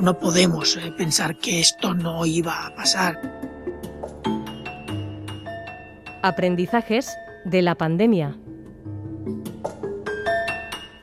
no podemos eh, pensar que esto no iba a pasar. Aprendizajes de la pandemia.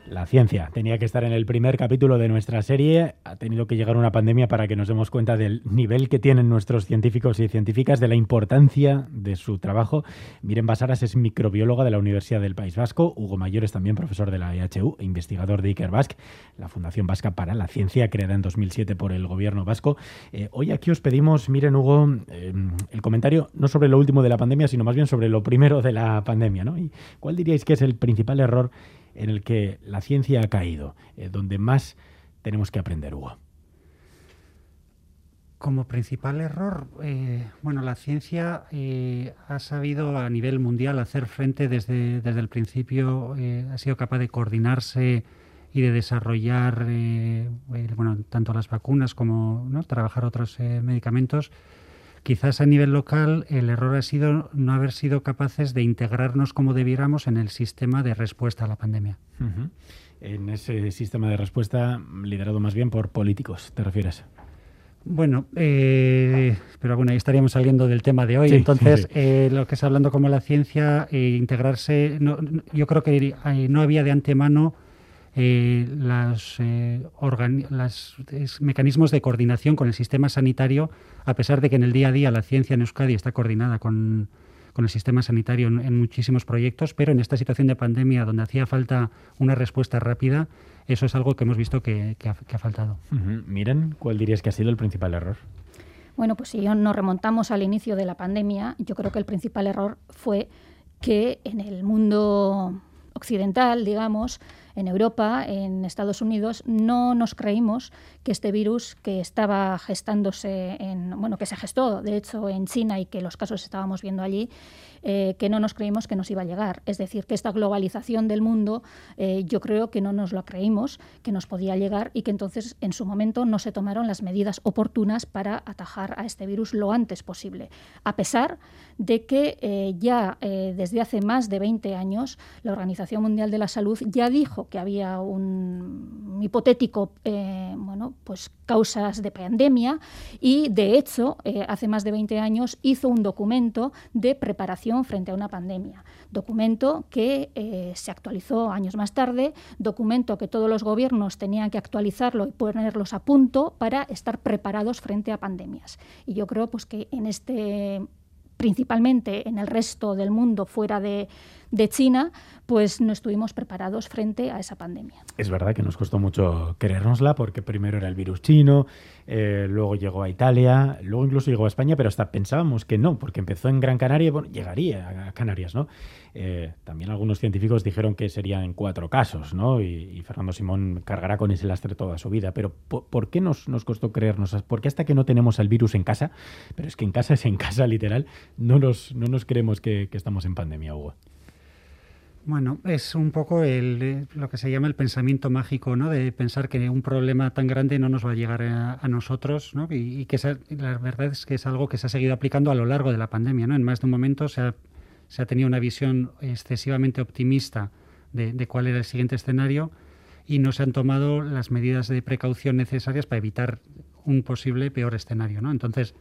La ciencia tenía que estar en el primer capítulo de nuestra serie. Ha tenido que llegar una pandemia para que nos demos cuenta del nivel que tienen nuestros científicos y científicas, de la importancia de su trabajo. Miren Basaras es microbióloga de la Universidad del País Vasco. Hugo Mayor es también profesor de la EHU e investigador de Iker Basque, la Fundación Vasca para la Ciencia, creada en 2007 por el gobierno vasco. Eh, hoy aquí os pedimos, miren Hugo, eh, el comentario no sobre lo último de la pandemia, sino más bien sobre lo primero de la pandemia. ¿no? ¿Y ¿Cuál diríais que es el principal error? en el que la ciencia ha caído, eh, donde más tenemos que aprender, Hugo? Como principal error, eh, bueno, la ciencia eh, ha sabido a nivel mundial hacer frente desde, desde el principio, ha sido capaz de coordinarse y de desarrollar, bueno, tanto las vacunas como ¿no? trabajar otros medicamentos Quizás a nivel local el error ha sido no haber sido capaces de integrarnos como debiéramos en el sistema de respuesta a la pandemia. En ese sistema de respuesta liderado más bien por políticos, ¿te refieres? Bueno, eh, pero bueno, ahí estaríamos saliendo del tema de hoy. Entonces, eh, lo que es hablando como la ciencia, eh, integrarse, yo creo que no había de antemano eh, los eh, mecanismos de coordinación con el sistema sanitario, a pesar de que en el día a día la ciencia en Euskadi está coordinada con, el sistema sanitario en, muchísimos proyectos, pero en esta situación de pandemia donde hacía falta una respuesta rápida, eso es algo que hemos visto que, ha, faltado. Miren, ¿cuál dirías que ha sido el principal error? Bueno, pues si nos remontamos al inicio de la pandemia, yo creo que el principal error fue que en el mundo occidental, digamos, en Europa, en Estados Unidos, no nos creímos que este virus que estaba gestándose en, bueno, que se gestó de hecho en China y que los casos estábamos viendo allí, eh, que no nos creímos que nos iba a llegar. Es decir, que esta globalización del mundo eh, yo creo que no nos lo creímos, que nos podía llegar y que entonces en su momento no se tomaron las medidas oportunas para atajar a este virus lo antes posible. A pesar de que eh, ya desde hace más de 20 años la Organización Mundial de la Salud ya dijo que había un hipotético bueno, pues causas de pandemia y de hecho hace más de 20 años hizo un documento de preparación frente a una pandemia. Documento que eh, se actualizó años más tarde, documento que todos los gobiernos tenían que actualizarlo y ponerlos a punto para estar preparados frente a pandemias. Y yo creo pues, que en este principalmente en el resto del mundo fuera de, de China, pues no estuvimos preparados frente a esa pandemia. Es verdad que nos costó mucho creérnosla porque primero era el virus chino, eh, luego llegó a Italia, luego incluso llegó a España, pero hasta pensábamos que no, porque empezó en Gran Canaria y bueno, llegaría a Canarias, ¿no? Eh, también algunos científicos dijeron que serían cuatro casos, ¿no? Y, Fernando Simón cargará con ese lastre toda su vida. Pero ¿por, qué nos, nos costó creernos? Porque hasta que no tenemos el virus en casa, pero es que en casa es en casa literal, no nos, no nos creemos que estamos en pandemia, Hugo. Bueno, es un poco el, eh, lo que se llama el pensamiento mágico, ¿no? De pensar que un problema tan grande no nos va a llegar a, nosotros, ¿no? Y, que la verdad es que es algo que se ha seguido aplicando a lo largo de la pandemia, ¿no? En más de un momento se ha, se ha tenido una visión excesivamente optimista de, de, cuál era el siguiente escenario y no se han tomado las medidas de precaución necesarias para evitar un posible peor escenario, ¿no? Entonces,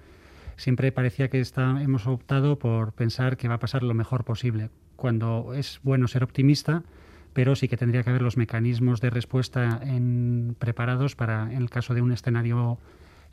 siempre parecía que está, hemos optado por pensar que va a pasar lo mejor posible, cuando es bueno ser optimista, pero sí que tendría que haber los mecanismos de respuesta en, preparados para, en el caso de un escenario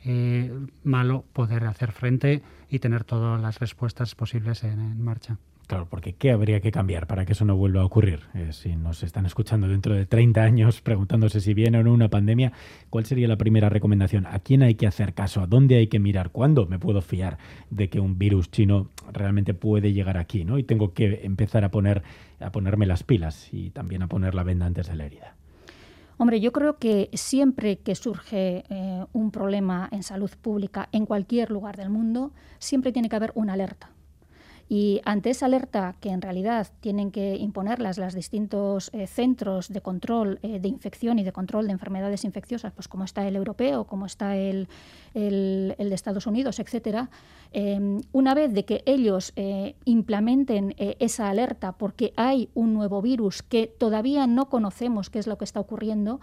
eh, malo, poder hacer frente y tener todas las respuestas posibles en marcha. Claro, porque ¿qué habría que cambiar para que eso no vuelva a ocurrir? Eh, si nos están escuchando dentro de 30 años preguntándose si viene o no una pandemia, ¿cuál sería la primera recomendación? ¿A quién hay que hacer caso? ¿A dónde hay que mirar? ¿Cuándo me puedo fiar de que un virus chino realmente puede llegar aquí? ¿no? Y tengo que empezar a, poner, a ponerme las pilas y también a poner la venda antes de la herida. Hombre, yo creo que siempre que surge eh, un problema en salud pública en cualquier lugar del mundo, siempre tiene que haber una alerta y ante esa alerta que en realidad tienen que imponerlas los distintos eh, centros de control eh, de infección y de control de enfermedades infecciosas, pues como está el europeo, como está el, de Estados Unidos, etcétera, em, una vez de que ellos eh, implementen esa alerta porque hay un nuevo virus que todavía no conocemos qué es lo que está ocurriendo,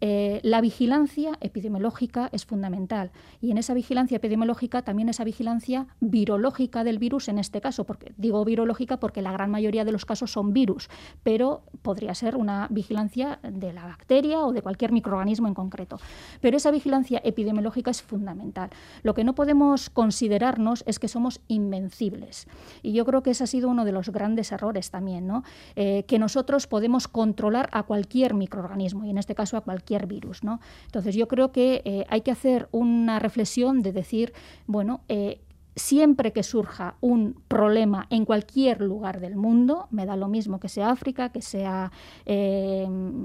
la vigilancia epidemiológica es fundamental. Y en esa vigilancia epidemiológica también esa vigilancia virológica del virus en este caso, digo virológica porque la gran mayoría de los casos son virus, pero podría ser una vigilancia de la bacteria o de cualquier microorganismo en concreto. Pero esa vigilancia epidemiológica es fundamental. Lo que no podemos considerarnos es que somos invencibles. Y yo creo que ese ha sido uno de los grandes errores también, ¿no? Eh, que nosotros podemos controlar a cualquier microorganismo y en este caso a cualquier virus. ¿no? Entonces yo creo que eh, hay que hacer una reflexión de decir, bueno, eh, siempre que surja un problema en cualquier lugar del mundo, me da lo mismo que sea África, que sea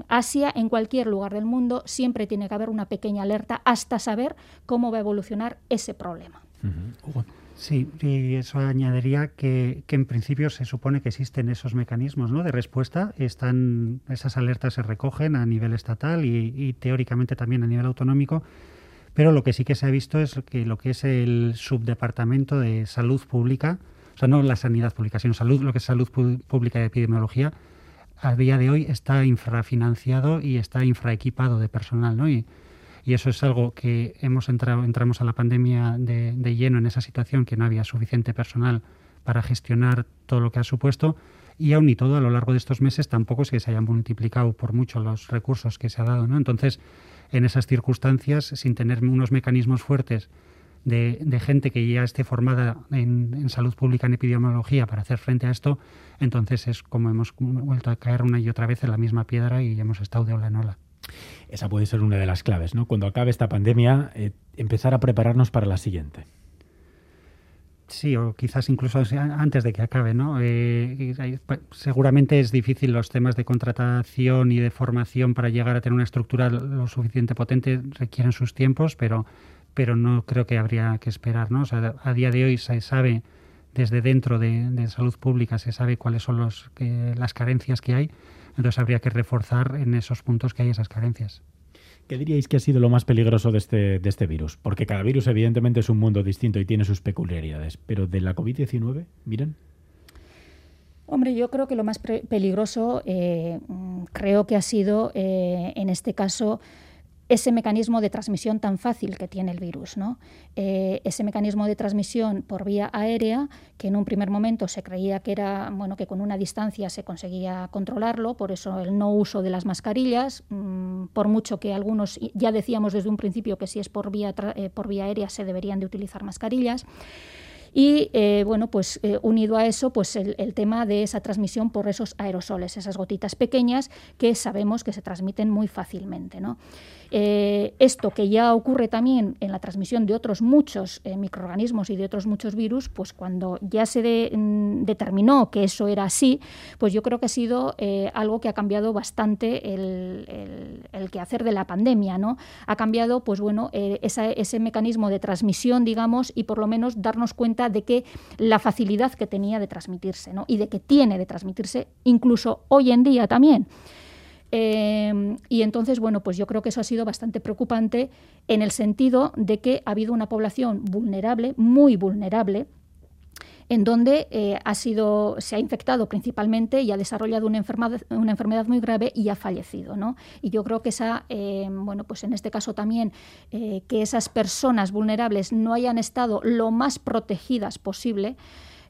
Asia, en cualquier lugar del mundo, siempre tiene que haber una pequeña alerta hasta saber cómo va a evolucionar ese problema. Sí, y eso añadiría que, en principio se supone que existen esos mecanismos ¿no? de respuesta. Están, esas alertas se recogen a nivel estatal y, teóricamente también a nivel autonómico. Pero lo que sí que se ha visto es que lo que es el subdepartamento de salud pública, o sea, no la sanidad pública, sino salud, lo que es salud pública y epidemiología, a día de hoy está infrafinanciado y está infraequipado de personal, ¿no? Y, eso es algo que hemos entrado, entramos a la pandemia de, lleno en esa situación que no había suficiente personal para gestionar todo lo que ha supuesto y aún y todo a lo largo de estos meses tampoco es que se hayan multiplicado por mucho los recursos que se ha dado, ¿no? Entonces, en esas circunstancias, sin tener unos mecanismos fuertes de, gente que ya esté formada en, salud pública, en epidemiología, para hacer frente a esto, entonces es como hemos vuelto a caer una y otra vez en la misma piedra y hemos estado de ola en ola. Esa puede ser una de las claves, ¿no? Cuando acabe esta pandemia, eh, empezar a prepararnos para la siguiente. Sí, o quizás incluso antes de que acabe, ¿no? Eh, seguramente es difícil los temas de contratación y de formación para llegar a tener una estructura lo suficiente potente, requieren sus tiempos, pero, pero no creo que habría que esperar, ¿no? O sea, a día de hoy se sabe desde dentro de, salud pública, se sabe cuáles son los, las carencias que hay entonces habría que reforzar en esos puntos que hay esas carencias. ¿Qué diríais que ha sido lo más peligroso de este, de este virus? Porque cada virus evidentemente es un mundo distinto y tiene sus peculiaridades, pero de la COVID-19, miren. Hombre, yo creo que lo más peligroso eh, mm, creo que ha sido, eh, en este caso, ese mecanismo de transmisión tan fácil que tiene el virus, ¿no? Eh, ese mecanismo de transmisión por vía aérea, que en un primer momento se creía que era bueno que con una distancia se conseguía controlarlo, por eso el no uso de las mascarillas, mm, por mucho que algunos ya decíamos desde un principio que si es por vía eh, por vía aérea se deberían de utilizar mascarillas. Y eh, bueno, pues unido a eso, pues el, el, tema de esa transmisión por esos aerosoles, esas gotitas pequeñas que sabemos que se transmiten muy fácilmente. ¿no? Eh, esto que ya ocurre también en la transmisión de otros muchos eh, microorganismos y de otros muchos virus, pues cuando ya se mm, determinó que eso era así, pues yo creo que ha sido eh, algo que ha cambiado bastante el, el, quehacer de la pandemia, ¿no? Ha cambiado, pues bueno, ese mecanismo de transmisión, digamos, y por lo menos darnos cuenta de que la facilidad que tenía de transmitirse, ¿no? Y de que tiene de transmitirse incluso hoy en día también. Em, y entonces, bueno, pues yo creo que eso ha sido bastante preocupante en el sentido de que ha habido una población vulnerable, muy vulnerable, en donde eh, ha sido, se ha infectado principalmente y ha desarrollado una enfermedad, una enfermedad muy grave y ha fallecido. ¿no? Y yo creo que esa, em, bueno, pues en este caso también, eh, que esas personas vulnerables no hayan estado lo más protegidas posible,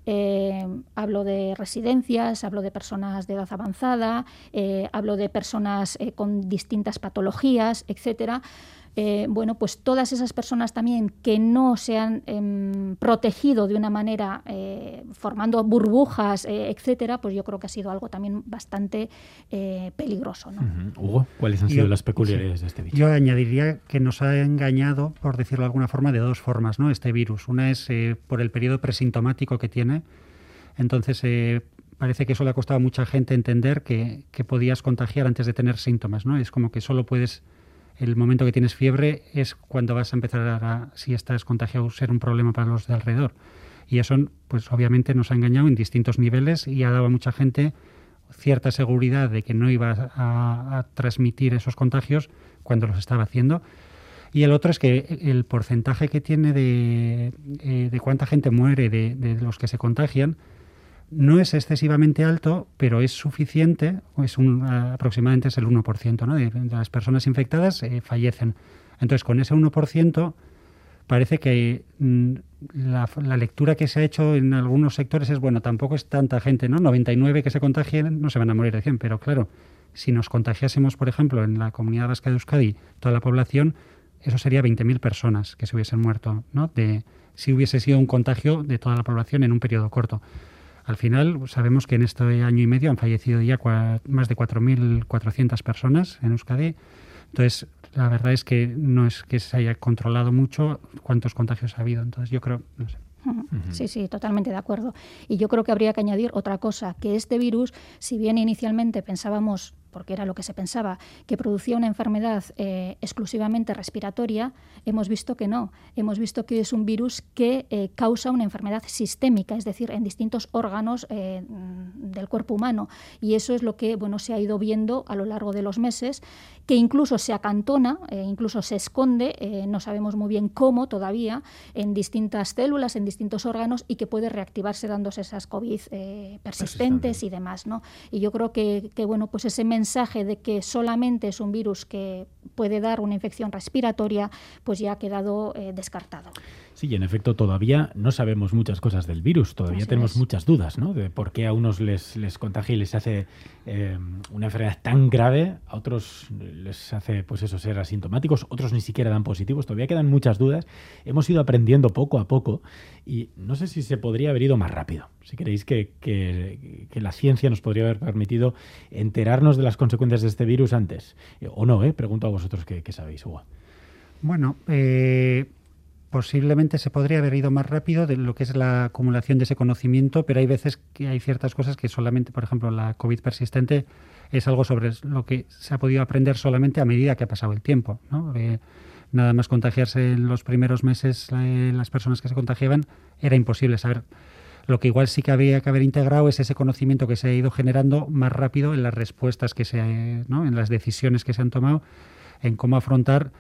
eh, hablo de residencias, hablo de personas de edad avanzada, eh, hablo de personas eh, con distintas patologías, etcétera. Eh, bueno, pues todas esas personas también que no se han em, protegido de una manera eh, formando burbujas, eh, etcétera, pues yo creo que ha sido algo también bastante peligroso. Hugo, ¿cuáles han sido las peculiaridades de este virus? Yo añadiría que nos ha engañado, por decirlo de alguna forma, de dos formas, ¿no? Este virus. Una es por el periodo presintomático que tiene. Entonces, parece que eso le ha costado a mucha gente entender que, que podías contagiar antes de tener síntomas, ¿no? Es como que solo puedes el momento que tienes fiebre es cuando vas a empezar a, si estás contagiado, ser un problema para los de alrededor. Y eso, pues obviamente nos ha engañado en distintos niveles y ha dado a mucha gente cierta seguridad de que no iba a, transmitir esos contagios cuando los estaba haciendo. Y el otro es que el porcentaje que tiene de, eh, cuánta gente muere de, de, los que se contagian, no es excesivamente alto, pero es suficiente, es un, aproximadamente es el 1% ¿no? de, las personas infectadas eh, fallecen. Entonces, con ese 1%, parece que mm, la, lectura que se ha hecho en algunos sectores es, bueno, tampoco es tanta gente, ¿no? 99 que se contagien no se van a morir de 100, pero claro, si nos contagiásemos, por ejemplo, en la comunidad vasca de Euskadi, toda la población, eso sería 20.000 personas que se hubiesen muerto, ¿no? De, si hubiese sido un contagio de toda la población en un periodo corto. Al final sabemos que en este año y medio han fallecido ya más de 4.400 personas en Euskadi. Entonces, la verdad es que no es que se haya controlado mucho cuántos contagios ha habido. Entonces, yo creo, no sé. Sí, sí, totalmente de acuerdo. Y yo creo que habría que añadir otra cosa, que este virus, si bien inicialmente pensábamos porque era lo que se pensaba, que producía una enfermedad eh, exclusivamente respiratoria, hemos visto que no. Hemos visto que es un virus que eh, causa una enfermedad sistémica, es decir, en distintos órganos eh, del cuerpo humano. Y eso es lo que bueno, se ha ido viendo a lo largo de los meses, que incluso se acantona, incluso se esconde, no sabemos muy bien cómo todavía, en distintas células, en distintos órganos, y que puede reactivarse dándose esas COVID persistentes y demás. ¿no? Y yo creo que, que bueno, pues ese mensaje de que solamente es un virus que puede dar una infección respiratoria, pues ya ha quedado eh, descartado. Sí, en efecto todavía no sabemos muchas cosas del virus, todavía tenemos muchas dudas, ¿no? De por qué a unos les, les contagia y les hace eh, una enfermedad tan grave, a otros les hace, pues eso, ser asintomáticos, otros ni siquiera dan positivos, todavía quedan muchas dudas. Hemos ido aprendiendo poco a poco y no sé si se podría haber ido más rápido. Si queréis que, que, la ciencia nos podría haber permitido enterarnos de las consecuencias de este virus antes, o no, ¿eh? Pregunto a vosotros qué, sabéis, Hugo. Bueno, eh, posiblemente se podría haber ido más rápido de lo que es la acumulación de ese conocimiento, pero hay veces que hay ciertas cosas que solamente, por ejemplo, la COVID persistente es algo sobre lo que se ha podido aprender solamente a medida que ha pasado el tiempo. ¿no? Eh, nada más contagiarse en los primeros meses eh, las personas que se contagiaban era imposible saber. Lo que igual sí que habría que haber integrado es ese conocimiento que se ha ido generando más rápido en las respuestas que se, ¿no? en las decisiones que se han tomado, en cómo afrontar,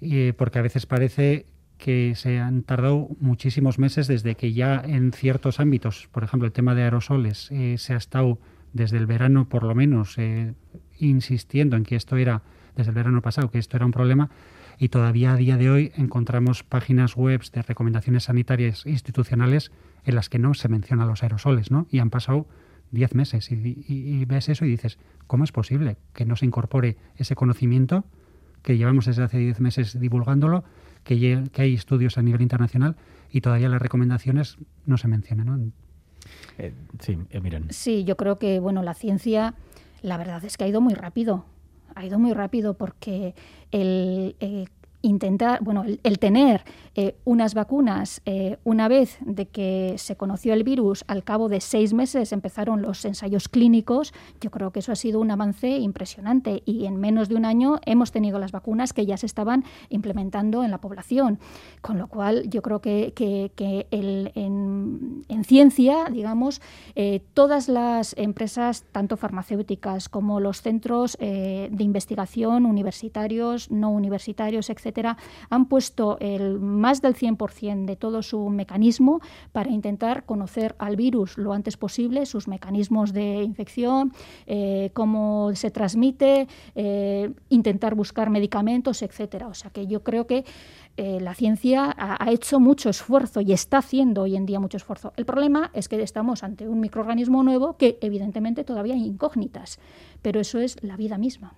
eh, porque a veces parece que se han tardado muchísimos meses desde que ya en ciertos ámbitos, por ejemplo el tema de aerosoles, eh, se ha estado desde el verano por lo menos eh, insistiendo en que esto era, desde el verano pasado, que esto era un problema y todavía a día de hoy encontramos páginas web de recomendaciones sanitarias institucionales en las que no se mencionan los aerosoles, ¿no? Y han pasado diez meses y, y ves eso y dices, ¿cómo es posible que no se incorpore ese conocimiento que llevamos desde hace diez meses divulgándolo que, hay estudios a nivel internacional y todavía las recomendaciones no se mencionan. ¿no? Eh, sí, eh, miren. Sí, yo creo que bueno, la ciencia, la verdad es que ha ido muy rápido. Ha ido muy rápido porque el, eh, intentar, bueno, el, tener eh, unas vacunas eh, una vez de que se conoció el virus, al cabo de seis meses empezaron los ensayos clínicos, yo creo que eso ha sido un avance impresionante y en menos de un año hemos tenido las vacunas que ya se estaban implementando en la población, con lo cual yo creo que, en, ciencia, digamos, eh, todas las empresas, tanto farmacéuticas como los centros de investigación universitarios, no universitarios, etc., han puesto el, más del 100% de todo su mecanismo para intentar conocer al virus lo antes posible, sus mecanismos de infección, eh, cómo se transmite, eh, intentar buscar medicamentos, etcétera. O sea que yo creo que eh, la ciencia ha, ha, hecho mucho esfuerzo y está haciendo hoy en día mucho esfuerzo. El problema es que estamos ante un microorganismo nuevo que evidentemente todavía hay incógnitas, pero eso es la vida misma.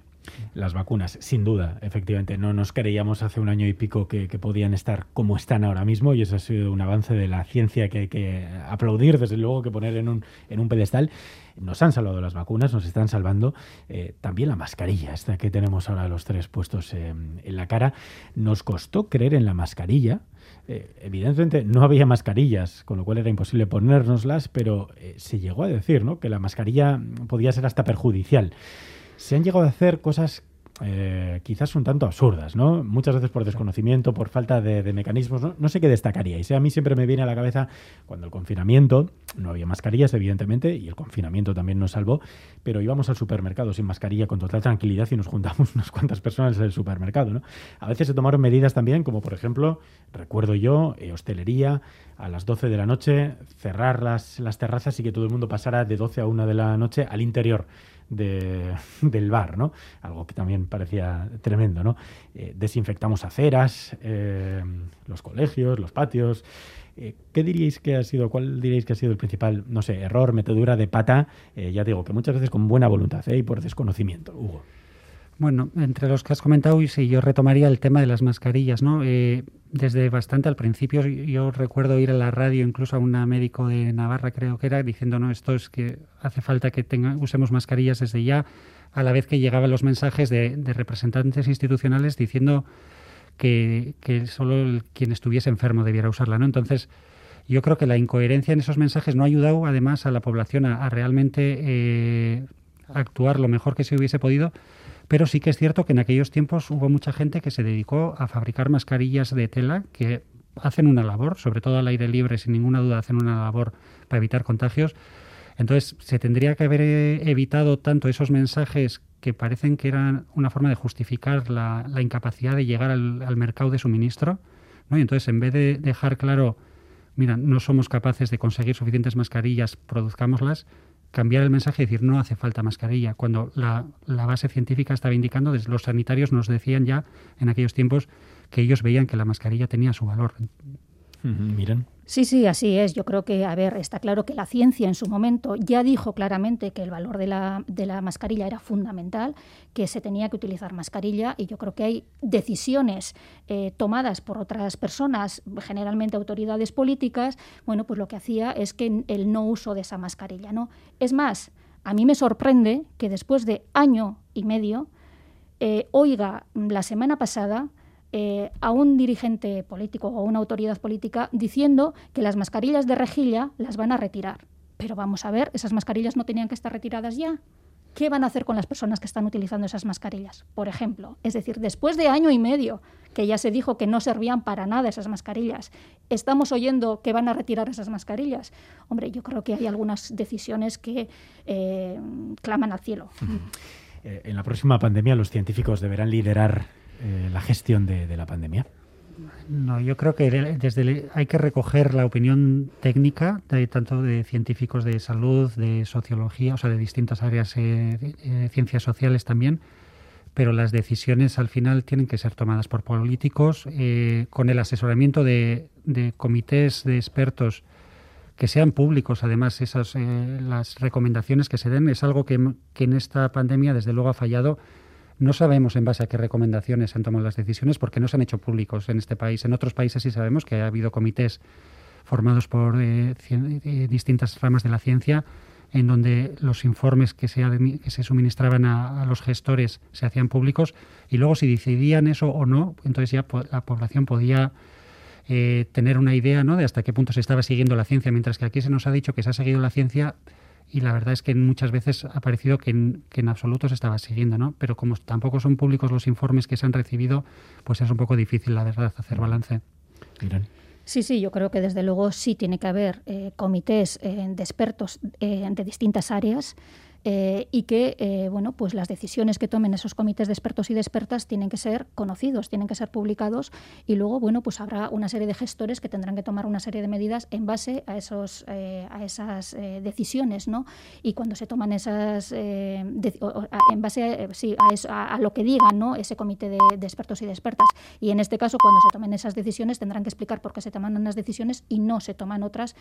Las vacunas, sin duda, efectivamente. No nos creíamos hace un año y pico que, podían estar como están ahora mismo y eso ha sido un avance de la ciencia que hay que aplaudir, desde luego, que poner en un, en un pedestal. Nos han salvado las vacunas, nos están salvando eh, también la mascarilla, esta que tenemos ahora los tres puestos en la cara. Nos costó creer en la mascarilla. Eh, evidentemente no había mascarillas, con lo cual era imposible ponérnoslas, pero eh, se llegó a decir ¿no? que la mascarilla podía ser hasta perjudicial se han llegado a hacer cosas eh, quizás un tanto absurdas, ¿no? Muchas veces por desconocimiento, por falta de, mecanismos. ¿no? sé qué destacaríais. A mí siempre me viene a la cabeza cuando el confinamiento, no había mascarillas, evidentemente, y el confinamiento también nos salvó, pero íbamos al supermercado sin mascarilla con total tranquilidad y nos juntamos unas cuantas personas en el supermercado, ¿no? A veces se tomaron medidas también, como por ejemplo, recuerdo yo, eh, hostelería, a las 12 de la noche, cerrar las, las terrazas y que todo el mundo pasara de 12 a 1 de la noche al interior de, del bar, ¿no? Algo que también parecía tremendo, ¿no? Eh, desinfectamos aceras, eh, los colegios, los patios. Eh, ¿Qué diríais que ha sido, cuál diríais que ha sido el principal, no sé, error, metedura de pata? ya digo, que muchas veces con buena voluntad y por desconocimiento, Hugo. Bueno, entre los que has comentado, y si yo retomaría el tema de las mascarillas, ¿no? Eh, desde bastante al principio, yo recuerdo ir a la radio, incluso a una médico de Navarra, creo que era, diciendo, no, esto es que hace falta que tenga, usemos mascarillas desde ya, a la vez que llegaban los mensajes de, representantes institucionales diciendo que, solo quien estuviese enfermo debiera usarla, ¿no? Entonces, yo creo que la incoherencia en esos mensajes no ha ayudado, además, a la población a, realmente eh, actuar lo mejor que se hubiese podido pero sí que es cierto que en aquellos tiempos hubo mucha gente que se dedicó a fabricar mascarillas de tela que hacen una labor, sobre todo al aire libre, sin ninguna duda hacen una labor para evitar contagios. Entonces, se tendría que haber eh, evitado tanto esos mensajes que parecen que eran una forma de justificar la, incapacidad de llegar al, mercado de suministro. ¿no? Y entonces, en vez de dejar claro, mira, no somos capaces de conseguir suficientes mascarillas, produzcámoslas, cambiar el mensaje y decir no hace falta mascarilla, cuando la, la, base científica estaba indicando, desde los sanitarios nos decían ya en aquellos tiempos que ellos veían que la mascarilla tenía su valor. Miren. Sí, sí, así es. Yo creo que, a ver, está claro que la ciencia en su momento ya dijo claramente que el valor de la, de la mascarilla era fundamental, que se tenía que utilizar mascarilla y yo creo que hay decisiones eh, tomadas por otras personas, generalmente autoridades políticas, bueno, pues lo que hacía es que el no uso de esa mascarilla, ¿no? Es más, a mí me sorprende que después de año y medio, eh, oiga la semana pasada eh, a un dirigente político o a una autoridad política diciendo que las mascarillas de rejilla las van a retirar. Pero vamos a ver, esas mascarillas no tenían que estar retiradas ya. ¿Qué van a hacer con las personas que están utilizando esas mascarillas? Por ejemplo, es decir, después de año y medio que ya se dijo que no servían para nada esas mascarillas, estamos oyendo que van a retirar esas mascarillas. Hombre, yo creo que hay algunas decisiones que eh, claman al cielo. Eh, en la próxima pandemia los científicos deberán liderar eh, la gestión de, la pandemia? No, yo creo que desde hay que recoger la opinión técnica, de, tanto de científicos de salud, de sociología, o sea, de distintas áreas, eh, de, ciencias sociales también, pero las decisiones al final tienen que ser tomadas por políticos eh, con el asesoramiento de, comités de expertos que sean públicos. Además, esas las recomendaciones que se den es algo que, que en esta pandemia desde luego ha fallado no sabemos en base a qué recomendaciones se han tomado las decisiones porque no se han hecho públicos en este país. En otros países sí sabemos que ha habido comités formados por eh, eh, distintas ramas de la ciencia en donde los informes que se, se suministraban a, los gestores se hacían públicos y luego si decidían eso o no, entonces ya la población podía eh, tener una idea ¿no? de hasta qué punto se estaba siguiendo la ciencia, mientras que aquí se nos ha dicho que se ha seguido la ciencia y la verdad es que muchas veces ha parecido que en, que en absoluto se estaba siguiendo, ¿no? Pero como tampoco son públicos los informes que se han recibido, pues es un poco difícil, la verdad, hacer balance. Sí, sí, yo creo que desde luego sí tiene que haber eh, comités eh, de expertos eh, de distintas áreas eh, y que eh, bueno, pues las decisiones que tomen esos comités de expertos y de expertas tienen que ser conocidos, tienen que ser publicados y luego bueno, pues habrá una serie de gestores que tendrán que tomar una serie de medidas en base a, esos, eh, a esas decisiones. ¿no? Y cuando se toman esas, en base a, a, lo que digan ¿no? ese comité de, de, expertos y de expertas. Y en este caso, cuando se tomen esas decisiones, tendrán que explicar por qué se toman unas decisiones y no se toman otras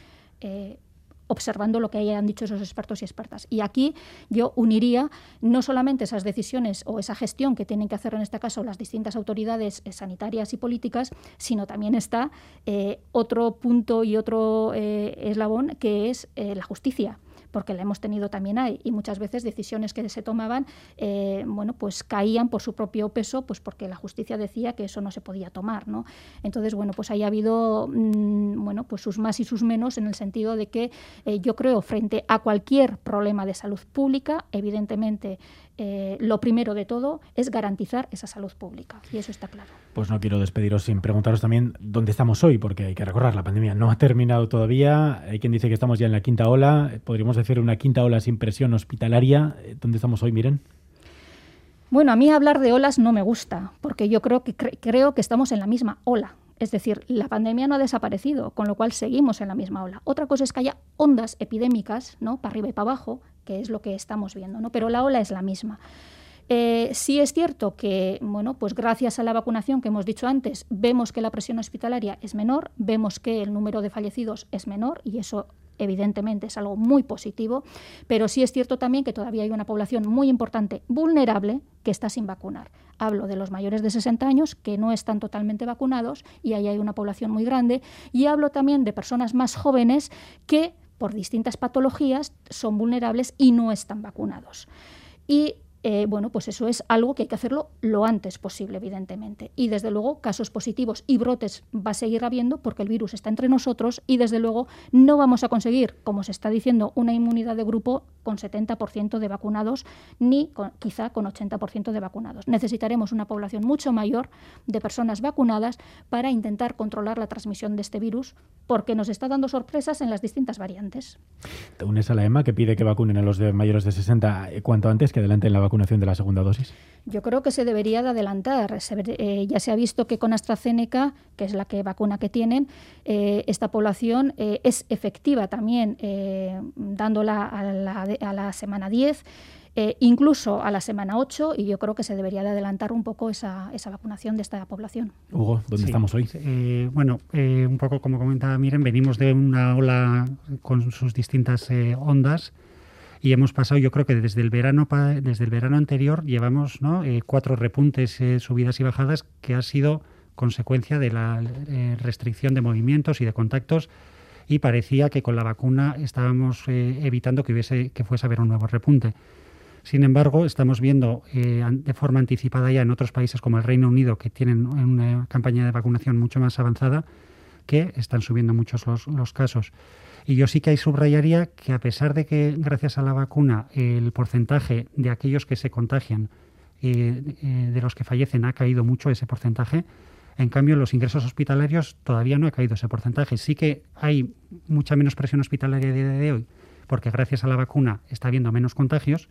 observando lo que hayan dicho esos expertos y expertas. Y aquí yo uniría no solamente esas decisiones o esa gestión que tienen que hacer en este caso las distintas autoridades eh, sanitarias y políticas, sino también está eh, otro punto y otro eh, eslabón que es la justicia porque la hemos tenido también ahí. Y muchas veces decisiones que se tomaban eh, bueno pues caían por su propio peso pues porque la justicia decía que eso no se podía tomar no entonces bueno pues ahí ha habido mm, bueno pues sus más y sus menos en el sentido de que eh, yo creo frente a cualquier problema de salud pública evidentemente eh, lo primero de todo es garantizar esa salud pública, y eso está claro. Pues no quiero despediros sin preguntaros también dónde estamos hoy, porque hay que recordar, la pandemia no ha terminado todavía. Hay quien dice que estamos ya en la quinta ola, podríamos decir una quinta ola sin presión hospitalaria. ¿Dónde estamos hoy, miren? Bueno, a mí hablar de olas no me gusta, porque yo creo que, creo que estamos en la misma ola. Es decir, la pandemia no ha desaparecido, con lo cual seguimos en la misma ola. Otra cosa es que haya ondas epidémicas, ¿no? Para arriba y para abajo, que es lo que estamos viendo, ¿no? Pero la ola es la misma. Eh, sí es cierto que, bueno, pues gracias a la vacunación que hemos dicho antes, vemos que la presión hospitalaria es menor, vemos que el número de fallecidos es menor y eso evidentemente es algo muy positivo, pero sí es cierto también que todavía hay una población muy importante vulnerable que está sin vacunar. Hablo de los mayores de 60 años que no están totalmente vacunados y ahí hay una población muy grande. Y hablo también de personas más jóvenes que por distintas patologías son vulnerables y no están vacunados. Y eh, bueno, pues eso es algo que hay que hacerlo lo antes posible, evidentemente. Y desde luego, casos positivos y brotes va a seguir habiendo porque el virus está entre nosotros y desde luego no vamos a conseguir, como se está diciendo, una inmunidad de grupo con 70% de vacunados ni quizá con 80% de vacunados. Necesitaremos una población mucho mayor de personas vacunadas para intentar controlar la transmisión de este virus porque nos está dando sorpresas en las distintas variantes. Te unes a la EMA que pide que vacunen a los mayores de 60 eh, cuanto antes que adelanten la vacunación de la segunda dosis? Yo creo que se debería de adelantar. Eh, ya se ha visto que con AstraZeneca, que es la que vacuna que tienen, eh, esta población eh, es efectiva también, dándola a la, a la semana 10. incluso a la semana 8 y yo creo que se debería de adelantar un poco esa, esa vacunación de esta población. Hugo, ¿dónde estamos hoy? bueno, un poco como comentaba Miren, venimos de una ola con sus distintas ondas y hemos pasado, yo creo que desde el verano desde el verano anterior llevamos. Eh, cuatro repuntes, eh, subidas y bajadas que ha sido consecuencia de la eh, restricción de movimientos y de contactos y parecía que con la vacuna estábamos evitando que hubiese que fuese a haber un nuevo repunte. Sin embargo, estamos viendo de forma anticipada ya en otros países como el Reino Unido, que tienen una campaña de vacunación mucho más avanzada, que están subiendo muchos los, los casos. Y yo sí que ahí subrayaría que a pesar de que gracias a la vacuna el porcentaje de aquellos que se contagian, eh, eh, de los que fallecen, ha caído mucho ese porcentaje, en cambio, los ingresos hospitalarios todavía no ha caído ese porcentaje. Sí que hay mucha menos presión hospitalaria de, de hoy, porque gracias a la vacuna está habiendo menos contagios,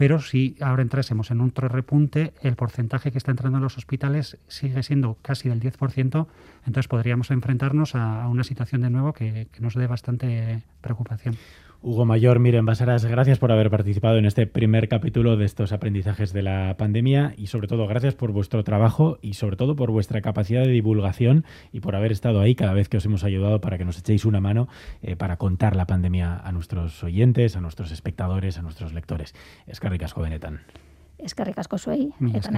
pero si ahora entrásemos en otro repunte, el porcentaje que está entrando en los hospitales sigue siendo casi del 10%, entonces podríamos enfrentarnos a, una situación de nuevo que, que nos dé bastante preocupación. Hugo Mayor, Miren Basaras, gracias por haber participado en este primer capítulo de estos aprendizajes de la pandemia y sobre todo gracias por vuestro trabajo y sobre todo por vuestra capacidad de divulgación y por haber estado ahí cada vez que os hemos ayudado para que nos echéis una mano eh, para contar la pandemia a nuestros oyentes, a nuestros espectadores, a nuestros lectores. Es que ricasco benetan. Es que ricasco soy, etan